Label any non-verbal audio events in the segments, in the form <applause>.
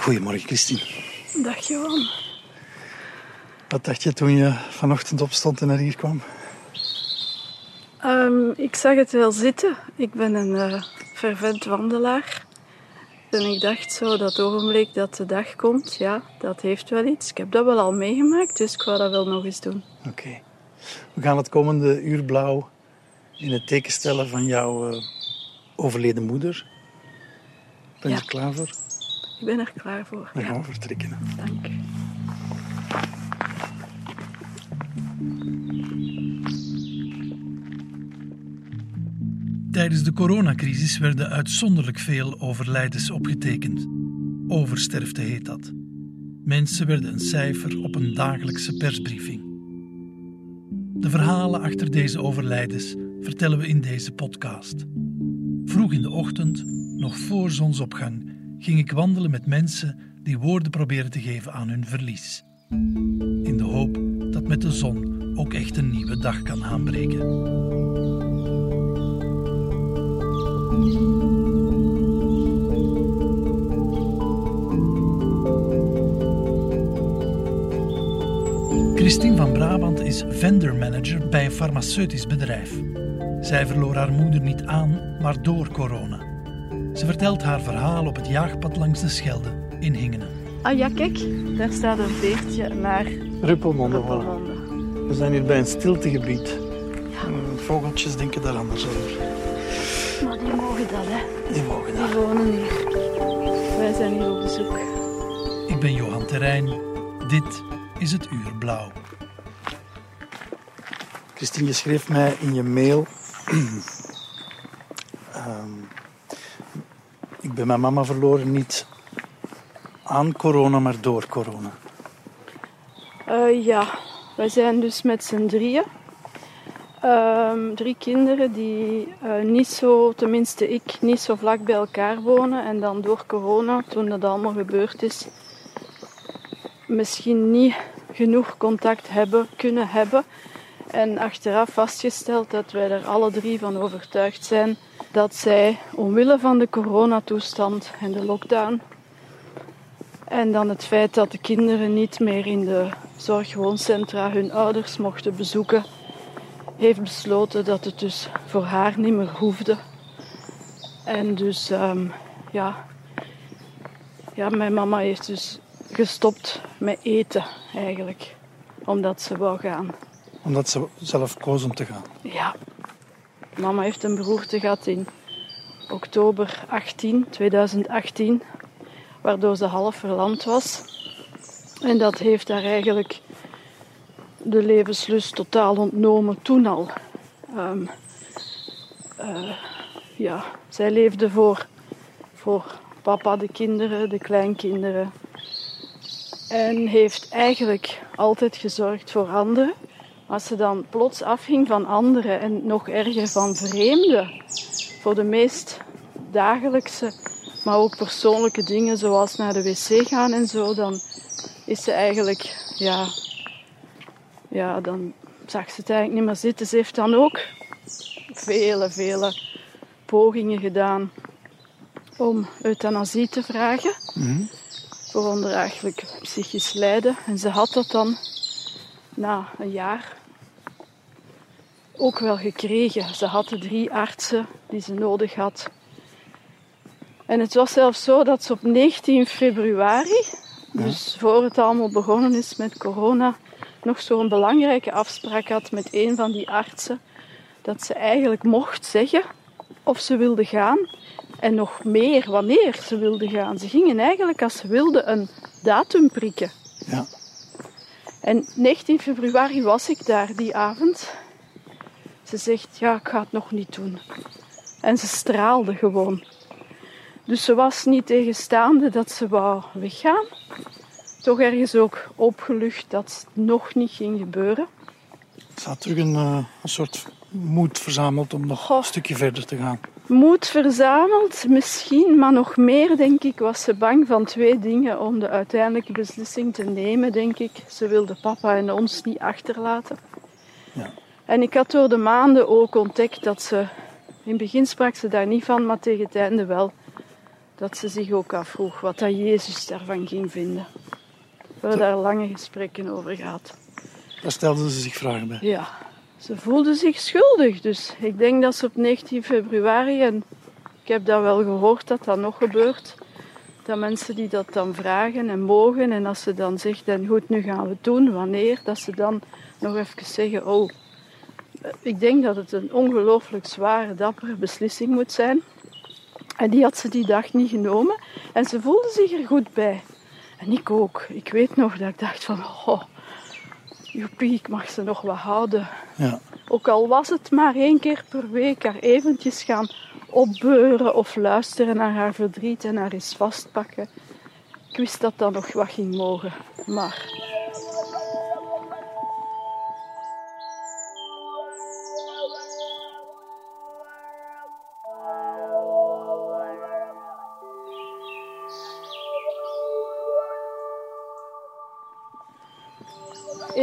Goedemorgen, Christine. Dag Johan. Wat dacht je toen je vanochtend opstond en naar hier kwam? Um, ik zag het wel zitten. Ik ben een uh, fervent wandelaar. En ik dacht zo, dat ogenblik dat de dag komt, ja, dat heeft wel iets. Ik heb dat wel al meegemaakt, dus ik wou dat wel nog eens doen. Oké. Okay. We gaan het komende uur blauw in het teken stellen van jouw uh, overleden moeder. Ben je ja. er klaar voor? Ik ben er klaar voor. Dan ja. gaan we vertrekken. Dank. Tijdens de coronacrisis werden uitzonderlijk veel overlijdens opgetekend. Oversterfte heet dat. Mensen werden een cijfer op een dagelijkse persbriefing. De verhalen achter deze overlijdens vertellen we in deze podcast. Vroeg in de ochtend, nog voor zonsopgang, ging ik wandelen met mensen die woorden proberen te geven aan hun verlies. In de hoop dat met de zon ook echt een nieuwe dag kan aanbreken. Christine van Brabant is vendor manager bij een farmaceutisch bedrijf. Zij verloor haar moeder niet aan, maar door corona. Ze vertelt haar verhaal op het jaagpad langs de Schelde in Hingenen. Ah ja, kijk, daar staat een veertje naar Ruppelmonde. Ruppelmonde. We zijn hier bij een stiltegebied. Ja. Vogeltjes denken daar anders over. Maar die mogen dat, hè. Die mogen Die dat. wonen hier. Wij zijn hier op bezoek. Ik ben Johan Terrein. Dit is het Uur Blauw. Christine, je schreef mij in je mail... um, <clears throat> ik ben mijn mama verloren, niet aan corona, maar door corona. Uh, ja, wij zijn dus met z'n drieën. Um, drie kinderen die uh, niet zo, tenminste ik, niet zo vlak bij elkaar wonen. En dan door corona, toen dat allemaal gebeurd is, misschien niet genoeg contact hebben, kunnen hebben. En achteraf vastgesteld dat wij er alle drie van overtuigd zijn dat zij omwille van de coronatoestand en de lockdown en dan het feit dat de kinderen niet meer in de zorgwooncentra hun ouders mochten bezoeken, heeft besloten dat het dus voor haar niet meer hoefde. En dus, um, ja, ja, mijn mama heeft dus gestopt met eten eigenlijk, omdat ze wou gaan. Omdat ze zelf koos om te gaan? Ja. Mama heeft een beroerte gehad in oktober 18, 2018, waardoor ze half verlamd was. En dat heeft haar eigenlijk de levenslust totaal ontnomen toen al. Um, uh, ja, zij leefde voor, voor papa, de kinderen, de kleinkinderen. En heeft eigenlijk altijd gezorgd voor anderen. Als ze dan plots afging van anderen en nog erger van vreemden, voor de meest dagelijkse, maar ook persoonlijke dingen zoals naar de wc gaan en zo, dan is ze eigenlijk, ja, ja, dan zag ze het eigenlijk niet meer zitten. Ze heeft dan ook vele, vele pogingen gedaan om euthanasie te vragen. Mm-hmm. Voor ondraaglijk psychisch lijden. En ze had dat dan na een jaar ook wel gekregen. Ze had de drie artsen die ze nodig had. En het was zelfs zo dat ze op 19 februari, ja. dus voor het allemaal begonnen is met corona, nog zo'n belangrijke afspraak had met een van die artsen. Dat ze eigenlijk mocht zeggen of ze wilde gaan. En nog meer wanneer ze wilde gaan. Ze gingen eigenlijk als ze wilde een datum prikken. Ja. En 19 februari was ik daar die avond. Ze zegt, ja, ik ga het nog niet doen. En ze straalde gewoon. Dus ze was niet tegenstaande dat ze wou weggaan. Toch ergens ook opgelucht dat het nog niet ging gebeuren. Ze had terug een, uh, een soort moed verzameld om nog Goh. een stukje verder te gaan. Moed verzameld, misschien, maar nog meer, denk ik, was ze bang van twee dingen om de uiteindelijke beslissing te nemen, denk ik. Ze wilde papa en ons niet achterlaten. Ja. En ik had door de maanden ook ontdekt dat ze, in het begin sprak ze daar niet van, maar tegen het einde wel, dat ze zich ook afvroeg wat dat Jezus daarvan ging vinden. We hebben daar lange gesprekken over gehad. Daar stelden ze zich vragen bij. Ja, ze voelde zich schuldig. Dus ik denk dat ze op 19 februari, en ik heb dat wel gehoord dat dat nog gebeurt, dat mensen die dat dan vragen en mogen, en als ze dan zegt, en goed, nu gaan we het doen, wanneer, dat ze dan nog even zeggen, oh, ik denk dat het een ongelooflijk zware, dappere beslissing moet zijn. En die had ze die dag niet genomen. En ze voelde zich er goed bij. En ik ook. Ik weet nog dat ik dacht van, oh, joepie, ik mag ze nog wat houden. Ja. Ook al was het maar één keer per week haar eventjes gaan opbeuren of luisteren naar haar verdriet en haar eens vastpakken. Ik wist dat dat nog wat ging mogen. Maar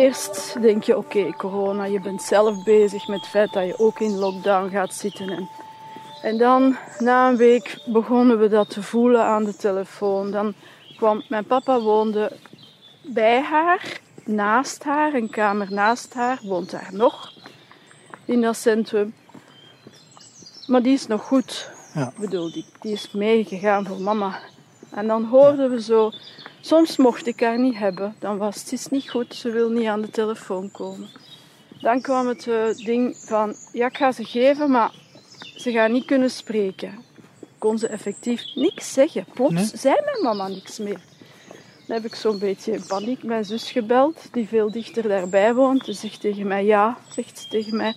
Eerst denk je, oké, corona, je bent zelf bezig met het feit dat je ook in lockdown gaat zitten. En, en dan, na een week, begonnen we dat te voelen aan de telefoon. Dan kwam, mijn papa woonde bij haar, naast haar, een kamer naast haar, woont daar nog, in dat centrum. Maar die is nog goed. Ja. Ik bedoel, die, die is meegegaan voor mama. En dan hoorden we zo Soms mocht ik haar niet hebben. Dan was het is niet goed, ze wil niet aan de telefoon komen. Dan kwam het uh, ding van, ja ik ga ze geven, maar ze gaan niet kunnen spreken. Kon ze effectief niks zeggen. Plots Nee. zei mijn mama niks meer. Dan heb ik zo'n beetje in paniek mijn zus gebeld, die veel dichter daarbij woont. Ze zegt tegen mij, ja, zegt ze tegen mij.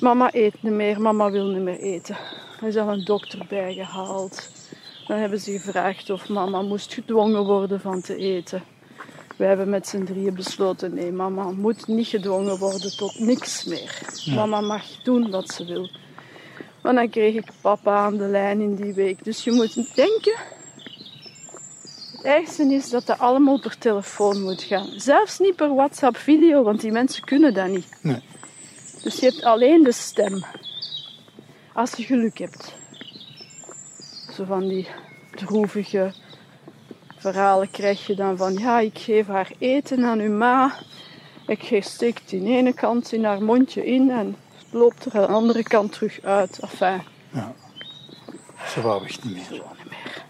Mama eet niet meer, mama wil niet meer eten. Er is al een dokter bijgehaald. Dan hebben ze gevraagd of mama moest gedwongen worden van te eten. We hebben met z'n drieën besloten, nee, mama moet niet gedwongen worden tot niks meer. Mama mag doen wat ze wil. Maar dan kreeg ik papa aan de lijn in die week. Dus je moet denken, het ergste is dat dat allemaal per telefoon moet gaan. Zelfs niet per WhatsApp video, want die mensen kunnen dat niet. Nee. Dus je hebt alleen de stem. Als je geluk hebt. Zo van die droevige verhalen krijg je dan van ja, ik geef haar eten aan uw ma. Ik steek het in de ene kant in haar mondje in en het loopt er aan de andere kant terug uit. Enfin, Ja. Ze wou echt niet meer. gewoon niet meer.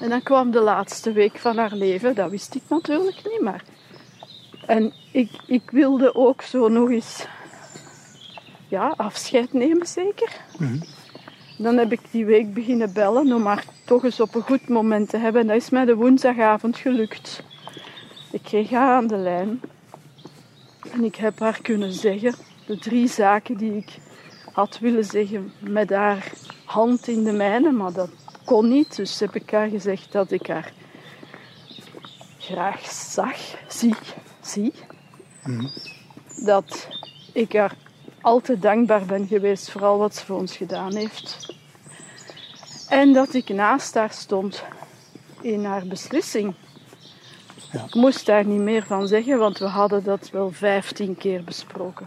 En dan kwam de laatste week van haar leven, dat wist ik natuurlijk niet, maar. En ik, ik wilde ook zo nog eens ja, afscheid nemen, zeker. Mhm. Dan heb ik die week beginnen bellen om haar toch eens op een goed moment te hebben. En dat is mij de woensdagavond gelukt. Ik kreeg haar aan de lijn. En ik heb haar kunnen zeggen, de drie zaken die ik had willen zeggen met haar hand in de mijne, maar dat kon niet. Dus heb ik haar gezegd dat ik haar graag zag, zie, zie. Dat ik haar altijd dankbaar ben geweest voor al wat ze voor ons gedaan heeft. En dat ik naast haar stond in haar beslissing. Ja. Ik moest daar niet meer van zeggen, want we hadden dat wel vijftien keer besproken.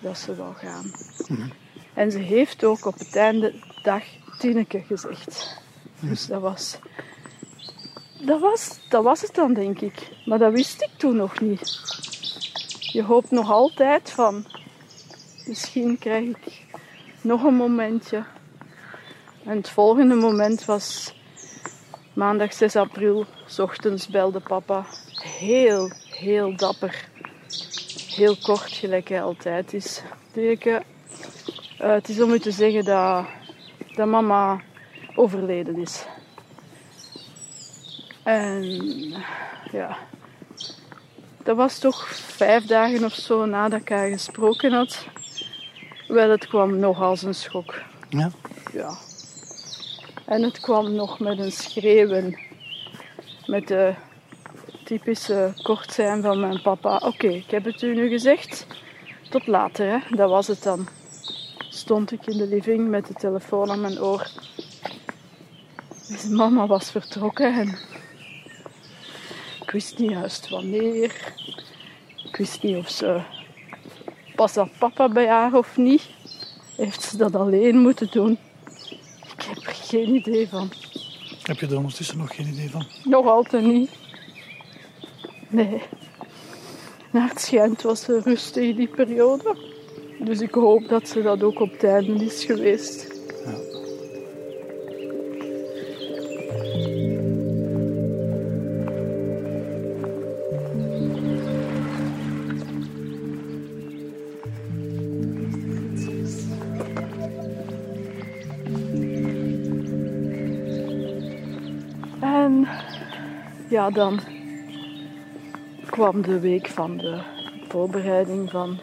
Dat ze wou gaan. En ze heeft ook op het einde dag Tineke gezegd. Dus dat was, dat, was, dat was het dan, denk ik. Maar dat wist ik toen nog niet. Je hoopt nog altijd van, misschien krijg ik nog een momentje. En het volgende moment was maandag 6 april. S ochtends belde papa. Heel, heel dapper. Heel kort, gelijk hij altijd is. Dirke, eh, het is om u te zeggen dat, dat mama overleden is. En ja, dat was toch vijf dagen of zo nadat ik haar gesproken had. Wel, het kwam nog als een schok. Ja. Ja. En het kwam nog met een schreeuwen. Met de typische kort zijn van mijn papa. Oké, ik heb het u nu gezegd. Tot later, hè. Dat was het dan. Stond ik in de living met de telefoon aan mijn oor. Dus mama was vertrokken en ik wist niet juist wanneer. Ik wist niet of ze pas dat papa bij haar of niet. Heeft ze dat alleen moeten doen? Ik heb geen idee van. Heb je er ondertussen nog geen idee van? Nog altijd niet. Nee. Naar het schijnt was er rustig in die periode. Dus ik hoop dat ze dat ook op einde is geweest. Ja. Dan kwam de week van de voorbereiding van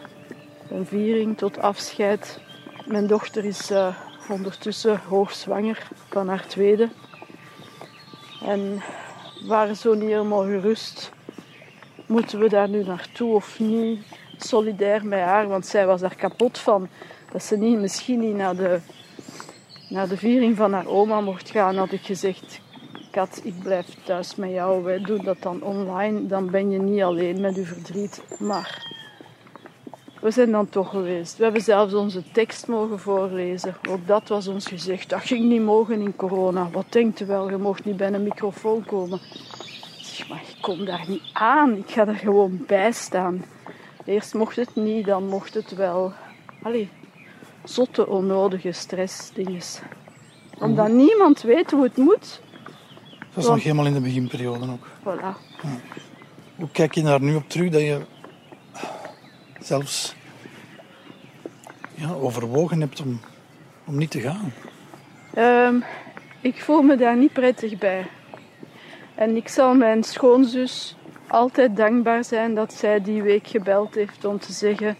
een viering tot afscheid. Mijn dochter is eh, ondertussen hoogzwanger van haar tweede. En waren zo niet helemaal gerust. Moeten we daar nu naartoe of niet? Solidair met haar, want zij was daar kapot van. Dat ze niet, misschien niet naar de, naar de viering van haar oma mocht gaan, had ik gezegd. Kat, ik blijf thuis met jou. Wij doen dat dan online. Dan ben je niet alleen met je verdriet. Maar we zijn dan toch geweest. We hebben zelfs onze tekst mogen voorlezen. Ook dat was ons gezegd. Dat ging niet mogen in corona. Wat denkt u wel? Je mocht niet bij een microfoon komen. Ik zeg, maar ik kom daar niet aan. Ik ga er gewoon bij staan. Eerst mocht het niet, dan mocht het wel. Allee, zotte, onnodige stressdinges. Omdat niemand weet hoe het moet. Dat was nog helemaal in de beginperiode ook. Voilà. Hoe kijk je daar nu op terug dat je zelfs ja, overwogen hebt om, om niet te gaan? Ehm, ik voel me daar niet prettig bij. En ik zal mijn schoonzus altijd dankbaar zijn dat zij die week gebeld heeft om te zeggen: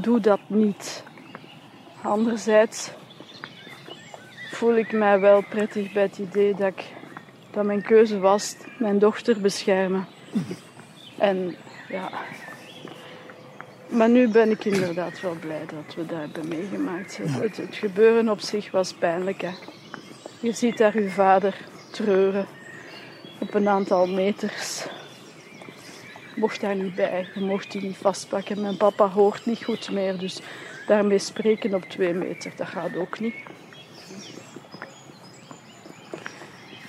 doe dat niet. Anderzijds voel ik mij wel prettig bij het idee dat, ik, dat mijn keuze was mijn dochter beschermen. En ja. Maar nu ben ik inderdaad wel blij dat we dat hebben meegemaakt. Het, het gebeuren op zich was pijnlijk. Hè. Je ziet daar uw vader treuren op een aantal meters. Mocht daar niet bij, je mocht die niet vastpakken. Mijn papa hoort niet goed meer, dus daarmee spreken op twee meter, dat gaat ook niet.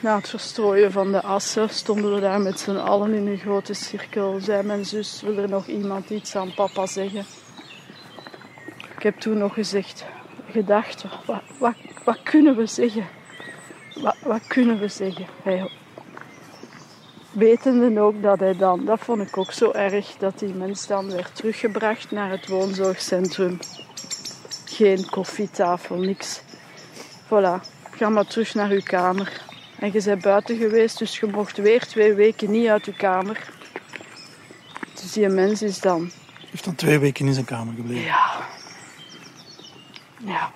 Na het verstrooien van de assen stonden we daar met z'n allen in een grote cirkel. Zei mijn zus, wil er nog iemand iets aan papa zeggen? Ik heb toen nog gezegd, gedacht, wat, wat, wat kunnen we zeggen? Wat, wat kunnen we zeggen? Hij, wetende ook dat hij dan, dat vond ik ook zo erg, dat die mens dan werd teruggebracht naar het woonzorgcentrum. Geen koffietafel, niks. Voilà, ga maar terug naar uw kamer. En je bent buiten geweest, dus je mocht weer twee weken niet uit je kamer. Dus die mens is dan. Hij heeft dan twee weken in zijn kamer gebleven. Ja. Ja.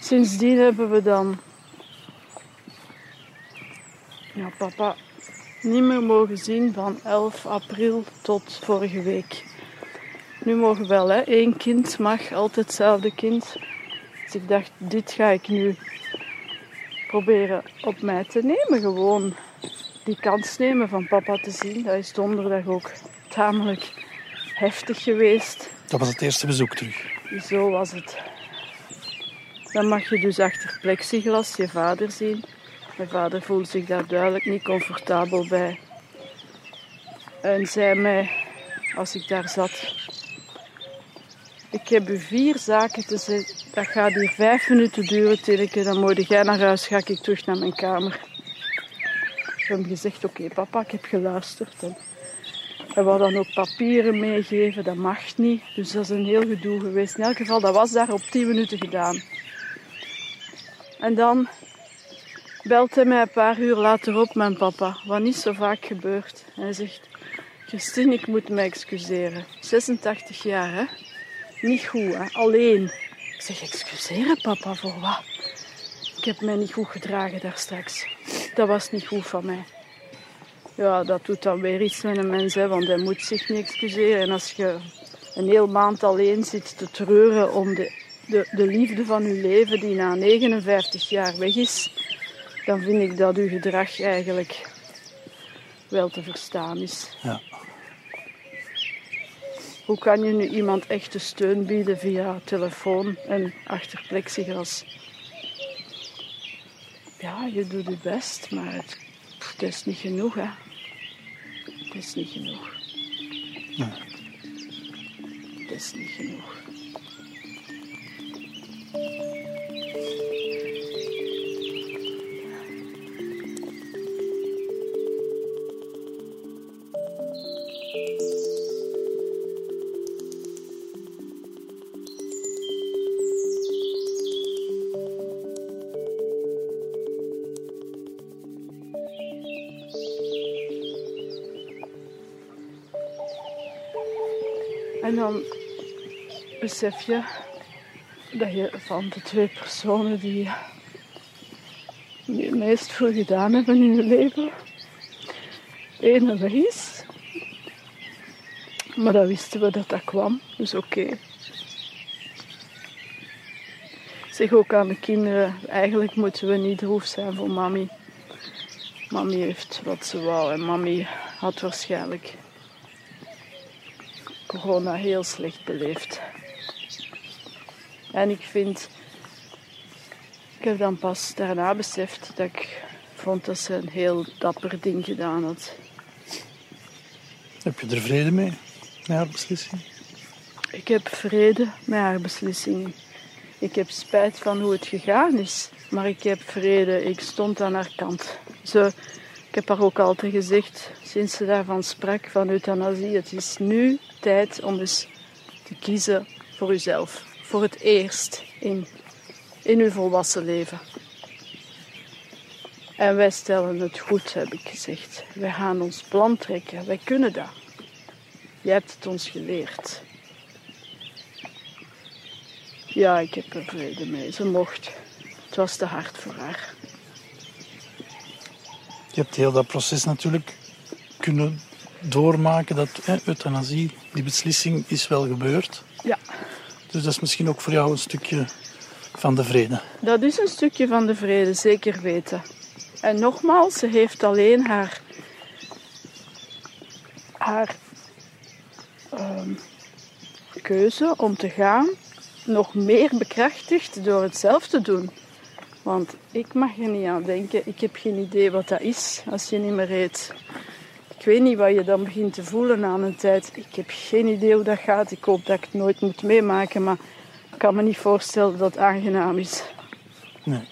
Sindsdien hebben we dan. Ja, papa niet meer mogen zien van 11 april tot vorige week. Nu mogen wel, hè. Eén kind mag, altijd hetzelfde kind. Dus ik dacht, dit ga ik nu proberen op mij te nemen. Gewoon die kans nemen van papa te zien. Dat is donderdag ook tamelijk heftig geweest. Dat was het eerste bezoek terug. Zo was het. Dan mag je dus achter plexiglas je vader zien. Mijn vader voelde zich daar duidelijk niet comfortabel bij. En zei mij, als ik daar zat, ik heb u vier zaken te zeggen. Dat gaat hier vijf minuten duren, Tilke. Dan moet jij naar huis, ga ik terug naar mijn kamer. Ik heb hem gezegd, oké papa, ik heb geluisterd. En hij wou dan ook papieren meegeven, dat mag niet. Dus dat is een heel gedoe geweest. In elk geval, dat was daar op tien minuten gedaan. En dan belt hij mij een paar uur later op, mijn papa. Wat niet zo vaak gebeurt. Hij zegt, Christine, ik moet me excuseren. 86 jaar, hè? Niet goed, hè? Alleen. Ik zeg, excuseren papa, voor wat? Ik heb mij niet goed gedragen daar straks. Dat was niet goed van mij. Ja, dat doet dan weer iets met een mens, hè, want hij moet zich niet excuseren. En als je een heel maand alleen zit te treuren om de, de, de liefde van je leven die na 59 jaar weg is, dan vind ik dat uw gedrag eigenlijk wel te verstaan is. Ja. Hoe kan je nu iemand echte steun bieden via telefoon en achter plexiglas? ja, je doet je best, maar het, het is niet genoeg, hè. Het is niet genoeg. Nee. Het is niet genoeg. Besef je dat je van de twee personen die het meest veel gedaan hebben in je leven, ene weg is. Maar dat wisten we dat dat kwam, dus oké. Zeg ook aan de kinderen, eigenlijk moeten we niet droef zijn voor mami. Mami heeft wat ze wou en mami had waarschijnlijk corona heel slecht beleefd. En ik vind, ik heb dan pas daarna beseft dat ik vond dat ze een heel dapper ding gedaan had. Heb je er vrede mee, met haar beslissing? Ik heb vrede met haar beslissingen. Ik heb spijt van hoe het gegaan is, maar ik heb vrede. Ik stond aan haar kant. Ze, ik heb haar ook altijd gezegd, sinds ze daarvan sprak, van euthanasie. Het is nu tijd om eens te kiezen voor uzelf. Voor het eerst in, in uw volwassen leven. En wij stellen het goed, heb ik gezegd. Wij gaan ons plan trekken. Wij kunnen dat. Jij hebt het ons geleerd. Ja, ik heb er vrede mee. Ze mocht. Het was te hard voor haar. Je hebt heel dat proces natuurlijk kunnen doormaken dat hè, euthanasie, die beslissing is wel gebeurd. Ja, Dus dat is misschien ook voor jou een stukje van de vrede. dat is een stukje van de vrede, zeker weten. En nogmaals, ze heeft alleen haar, haar ehm, keuze om te gaan nog meer bekrachtigd door het zelf te doen. Want ik mag er niet aan denken. Ik heb geen idee wat dat is als je niet meer eet. Ik weet niet wat je dan begint te voelen aan een tijd. Ik heb geen idee hoe dat gaat. Ik hoop dat ik het nooit moet meemaken, maar ik kan me niet voorstellen dat het aangenaam is. Nee.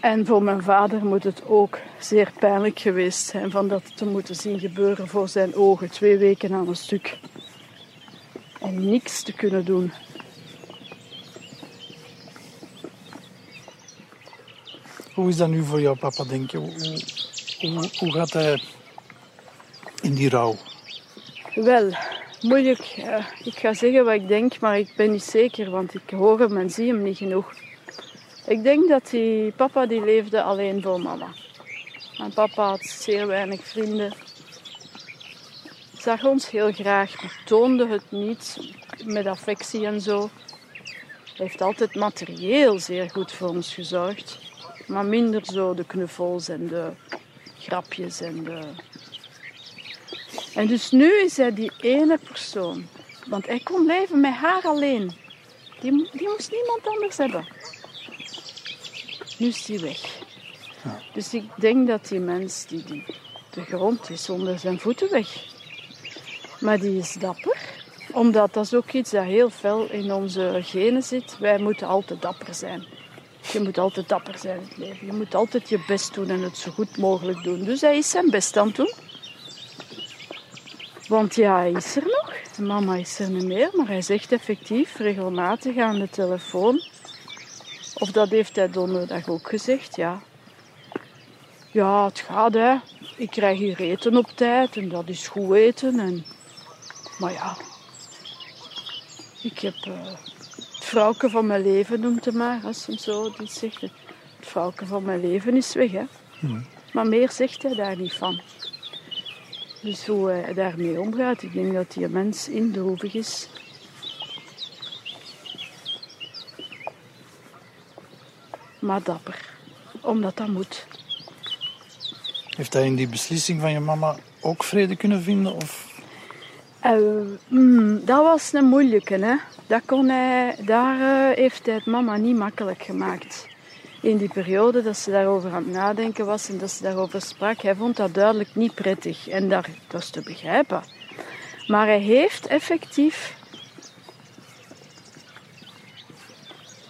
En voor mijn vader moet het ook zeer pijnlijk geweest zijn van dat te moeten zien gebeuren voor zijn ogen, twee weken aan een stuk. En niks te kunnen doen. Hoe is dat nu voor jouw papa, denk je? Hoe, hoe, hoe- hoe gaat hij in die rouw? Wel, moeilijk. Eh, ik ga zeggen wat ik denk, maar ik ben niet zeker, want ik hoor hem en zie hem niet genoeg. Ik denk dat die papa die leefde alleen voor mama. Mijn papa had zeer weinig vrienden. Zag ons heel graag, maar toonde het niet met affectie en zo. Heeft altijd materieel zeer goed voor ons gezorgd. Maar minder zo de knuffels en de grapjes en de en dus nu is hij die ene persoon. Want hij kon leven met haar alleen. Die, die moest niemand anders hebben. Nu is die weg. Ja. Dus ik denk dat die mens, die, die, de grond is onder zijn voeten weg. Maar die is dapper. Omdat dat is ook iets dat heel fel in onze genen zit. Wij moeten altijd dapper zijn. Je moet altijd dapper zijn in het leven. Je moet altijd je best doen en het zo goed mogelijk doen. Dus hij is zijn best aan het doen. Want ja, hij is er nog. Mama is er niet meer, maar hij zegt effectief regelmatig aan de telefoon. Of dat heeft hij donderdag ook gezegd, ja. Ja, het gaat hè. Ik krijg hier eten op tijd en dat is goed eten. En... Maar ja, ik heb eh, het vrouwke van mijn leven, noemt hij maar, als hij zo dit zegt. Het vrouwke van mijn leven is weg, hè. Maar meer zegt hij daar niet van. Dus hoe hij daarmee omgaat, ik denk dat die mens indroevig is. Maar dapper, omdat dat moet. Heeft hij in die beslissing van je mama ook vrede kunnen vinden? Of Eh, mm, dat was een moeilijke, hè. Dat kon hij, daar eh, heeft hij het mama niet makkelijk gemaakt. In die periode dat ze daarover aan het nadenken was en dat ze daarover sprak, hij vond dat duidelijk niet prettig. En daar, dat is te begrijpen. Maar hij heeft effectief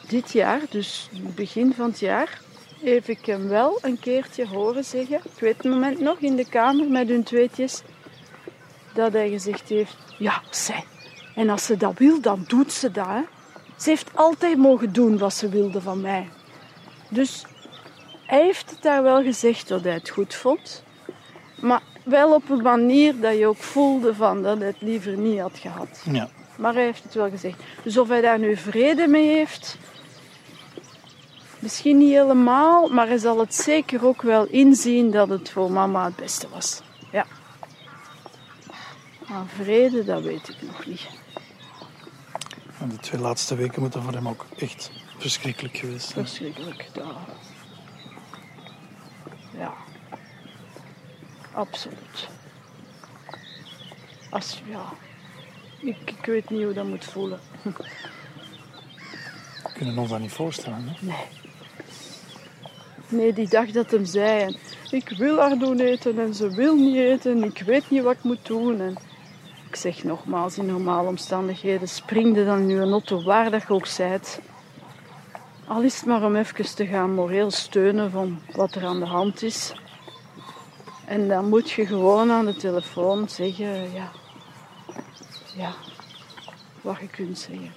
dit jaar, dus begin van het jaar, heb ik hem wel een keertje horen zeggen. Ik weet het moment nog in de kamer met hun tweetjes. Dat hij gezegd heeft: Ja, zij. En als ze dat wil, dan doet ze dat. Ze heeft altijd mogen doen wat ze wilde van mij. Dus hij heeft het daar wel gezegd dat hij het goed vond. Maar wel op een manier dat je ook voelde van dat hij het liever niet had gehad. Ja. Maar hij heeft het wel gezegd. Dus of hij daar nu vrede mee heeft, misschien niet helemaal, maar hij zal het zeker ook wel inzien dat het voor mama het beste was. Ja. Maar vrede, dat weet ik nog niet. En de twee laatste weken moeten voor hem ook echt verschrikkelijk geweest. Verschrikkelijk. Ja. ja. Absoluut. Als, ja. Ik, ik weet niet hoe dat moet voelen. We kunnen ons dat niet voorstellen. Hè? Nee. Nee, die dag dat hem zei, en ik wil haar doen eten en ze wil niet eten, ik weet niet wat ik moet doen. En ik zeg nogmaals, in normale omstandigheden springde dan nu een auto waar dat je ook zijt. Al is het maar om even te gaan moreel steunen van wat er aan de hand is. En dan moet je gewoon aan de telefoon zeggen, ja, ja, wat je kunt zeggen.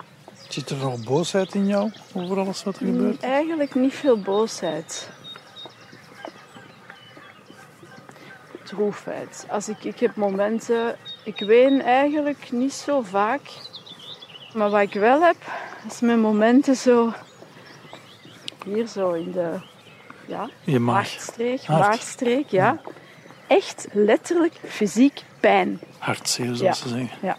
Zit er wel boosheid in jou over alles wat er gebeurt? Eigenlijk niet veel boosheid. Droefheid. Als ik, ik heb momenten, ik ween eigenlijk niet zo vaak. Maar wat ik wel heb, is mijn momenten zo, hier zo in de ja, Je maagstreek, maagstreek, ja. Echt letterlijk fysiek pijn. Hartzeer, zoals Ja. ze zeggen. Ja.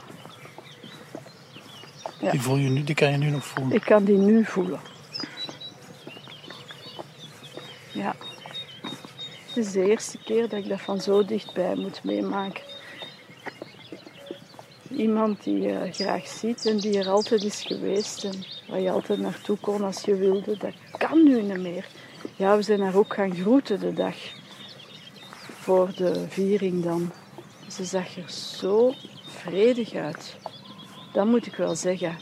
Ja. Die, voel je nu, die kan je nu nog voelen. Ik kan die nu voelen. Ja. Het is de eerste keer dat ik dat van zo dichtbij moet meemaken. Iemand die je graag ziet en die er altijd is geweest en waar je altijd naartoe kon als je wilde, dat kan nu niet meer. Ja, we zijn haar ook gaan groeten de dag voor de viering dan. Ze zag er zo vredig uit. Dat moet ik wel zeggen.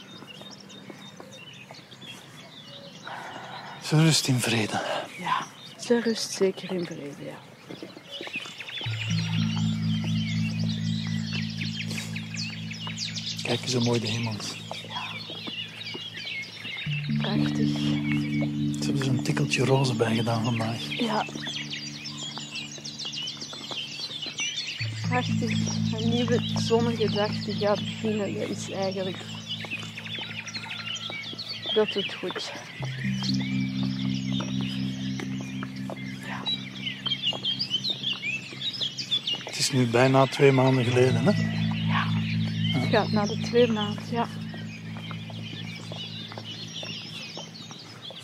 Ze rust in vrede. Ja, ze rust zeker in vrede, ja. Kijk eens hoe mooi de hemel is. Prachtig. Ze hebben er een tikkeltje roze bij gedaan vandaag. Ja. Prachtig. Een nieuwe zonnige dag die gaat beginnen. Dat is eigenlijk... Dat doet goed. Ja. Het is nu bijna twee maanden geleden, hè? Het gaat naar de twee maanden, ja.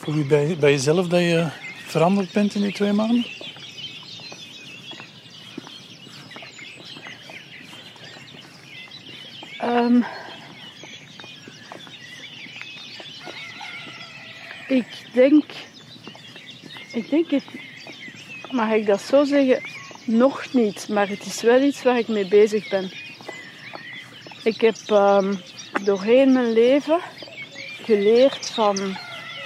Voel je bij, jezelf dat je veranderd bent in die twee maanden? Ehm, ik denk, ik denk het, mag ik dat zo zeggen, nog niet, maar het is wel iets waar ik mee bezig ben. Ik heb ehm, doorheen mijn leven geleerd van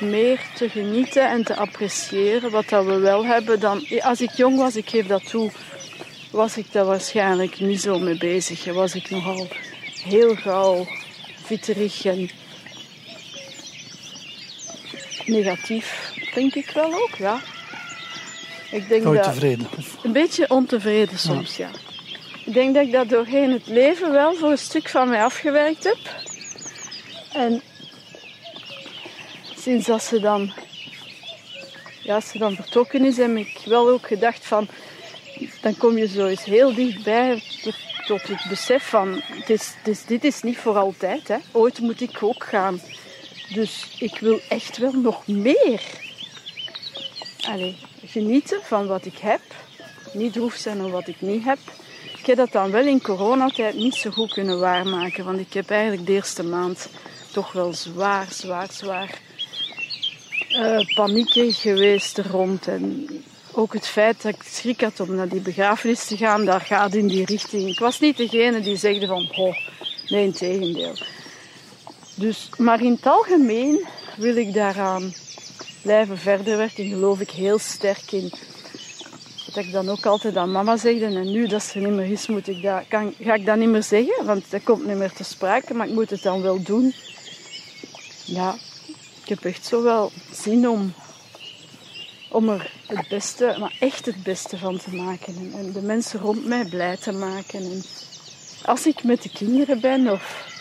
meer te genieten en te appreciëren wat dat we wel hebben dan als ik jong was, ik geef dat toe, was ik daar waarschijnlijk niet zo mee bezig. Was ik nogal heel gauw vitterig en negatief, denk ik wel ook, ja. Ik denk Nooit dat tevreden. Een beetje ontevreden soms, ja. Ik denk dat ik dat doorheen het leven wel voor een stuk van mij afgewerkt heb. En sinds dat ze dan, ja, als ze dan vertrokken is, heb ik wel ook gedacht van, dan kom je zo eens heel dichtbij tot, het besef van, het is, dit is niet voor altijd. Hè. Ooit moet ik ook gaan. Dus ik wil echt wel nog meer. Genieten van wat ik heb. Niet droef zijn om wat ik niet heb. Ik heb dat dan wel in coronatijd niet zo goed kunnen waarmaken. Want ik heb eigenlijk de eerste maand toch wel zwaar, zwaar, zwaar uh, paniekerig geweest rond. En ook het feit dat ik schrik had om naar die begrafenis te gaan, daar gaat in die richting. Ik was niet degene die zegde van, oh, nee, in tegendeel. Dus, maar in het algemeen wil ik daaraan blijven verder werken, geloof ik heel sterk in. Dat ik dan ook altijd aan mama zegde, en nu dat ze niet meer is, moet ik dat, kan, ga ik dat niet meer zeggen, want dat komt niet meer te sprake, maar ik moet het dan wel doen. Ja, heb echt zo wel zin om, om er het beste, maar echt het beste van te maken. En, de mensen rond mij blij te maken. En als ik met de kinderen ben of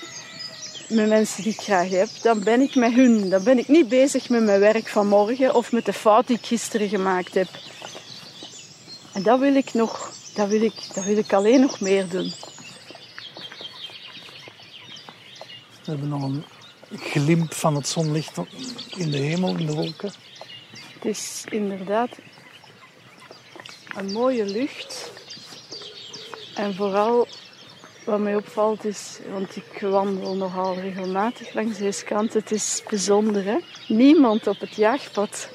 met mensen die ik graag heb, dan ben ik met hun. Dan ben ik niet bezig met mijn werk van morgen of met de fout die ik gisteren gemaakt heb. En dat wil ik nog, dat wil ik, dat wil ik alleen nog meer doen. We nog glimp van het zonlicht in de hemel, in de wolken. Het is inderdaad een mooie lucht. En vooral wat mij opvalt is, want ik wandel nogal regelmatig langs deze kant, het is bijzonder hè. Niemand op het jaagpad,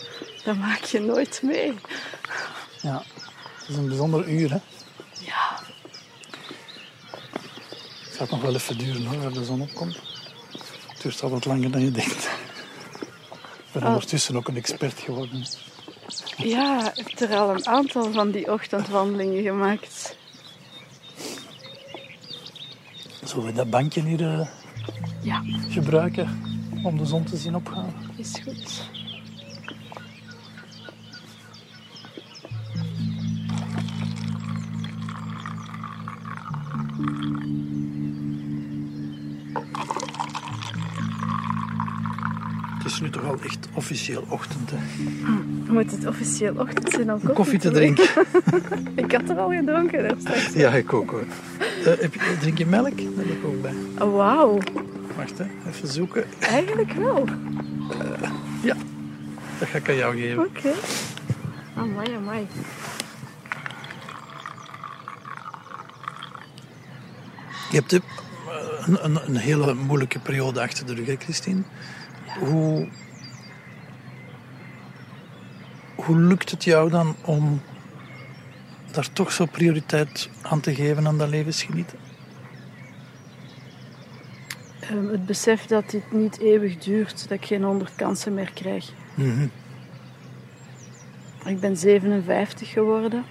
dat maak je nooit mee. Ja, het is een bijzonder uur hè. Ja. Het gaat nog wel even duren hoor, waar de zon opkomt. Het duurt al wat langer dan je denkt. Ik ben oh. ondertussen ook een expert geworden. Ja, ik heb er al een aantal van die ochtendwandelingen gemaakt. Zullen we dat bankje hier uh, ja. gebruiken om de zon te zien opgaan? Is goed. Is nu toch al echt officieel ochtend. Hè? Hm, moet het officieel ochtend zijn om koffie, koffie te drinken? <laughs> ik had er al gedronken. Straks. Ja, ik ook hoor. Uh, drink je melk? Daar heb ik ook bij. Oh, wauw. Wacht, hè. even zoeken. Eigenlijk wel. Uh, ja, dat ga ik aan jou geven. Oké. Okay. Amai, amai. Je hebt een, een, een, hele moeilijke periode achter de rug, hè, Christine? Hoe, hoe lukt het jou dan om daar toch zo prioriteit aan te geven aan dat levensgenieten? Um, het besef dat dit niet eeuwig duurt, dat ik geen honderd kansen meer krijg. Mm Ik ben 57 geworden.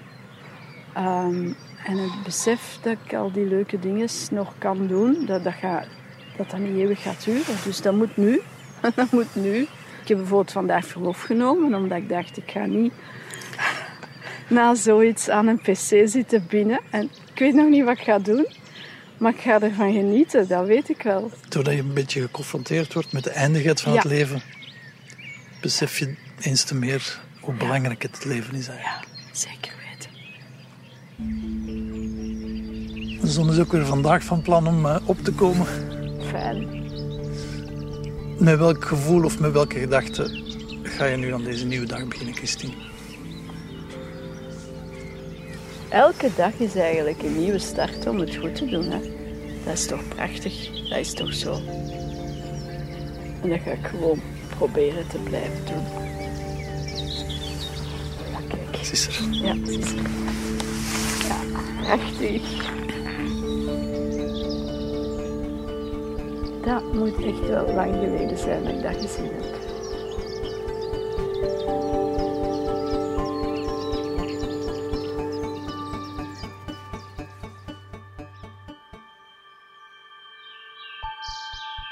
Um, en het besef dat ik al die leuke dingen nog kan doen, dat dat, gaat, dat dat niet eeuwig gaat duren. Dus dat moet nu. <laughs> dat moet nu. Ik heb bijvoorbeeld vandaag verlof genomen, omdat ik dacht, ik ga niet na zoiets aan een pc zitten binnen. En ik weet nog niet wat ik ga doen, maar ik ga ervan genieten, dat weet ik wel. Doordat je een beetje geconfronteerd wordt met de eindigheid van het leven, besef je eens te meer hoe belangrijk het leven is eigenlijk. Ja, zeker weten. De zon is ook weer vandaag van plan om eh, op te komen. Fijn. Met welk gevoel of met welke gedachte ga je nu aan deze nieuwe dag beginnen, Christine? Elke dag is eigenlijk een nieuwe start om het goed te doen. Hè? Dat is toch prachtig? Dat is toch zo? En dat ga ik gewoon proberen te blijven doen. Ja, kijk. Is er. Ja, is er. Ja, prachtig. Dat moet echt wel lang geleden zijn dat ik dat gezien heb.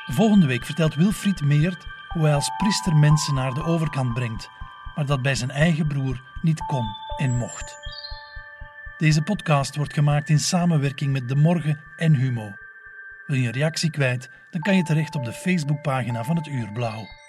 Volgende week vertelt Wilfried Meert hoe hij als priester mensen naar de overkant brengt, maar dat bij zijn eigen broer niet kon en mocht. Deze podcast wordt gemaakt in samenwerking met De Morgen en Humo. Wil je een reactie kwijt, dan kan je terecht op de Facebookpagina van het Uur Blauw.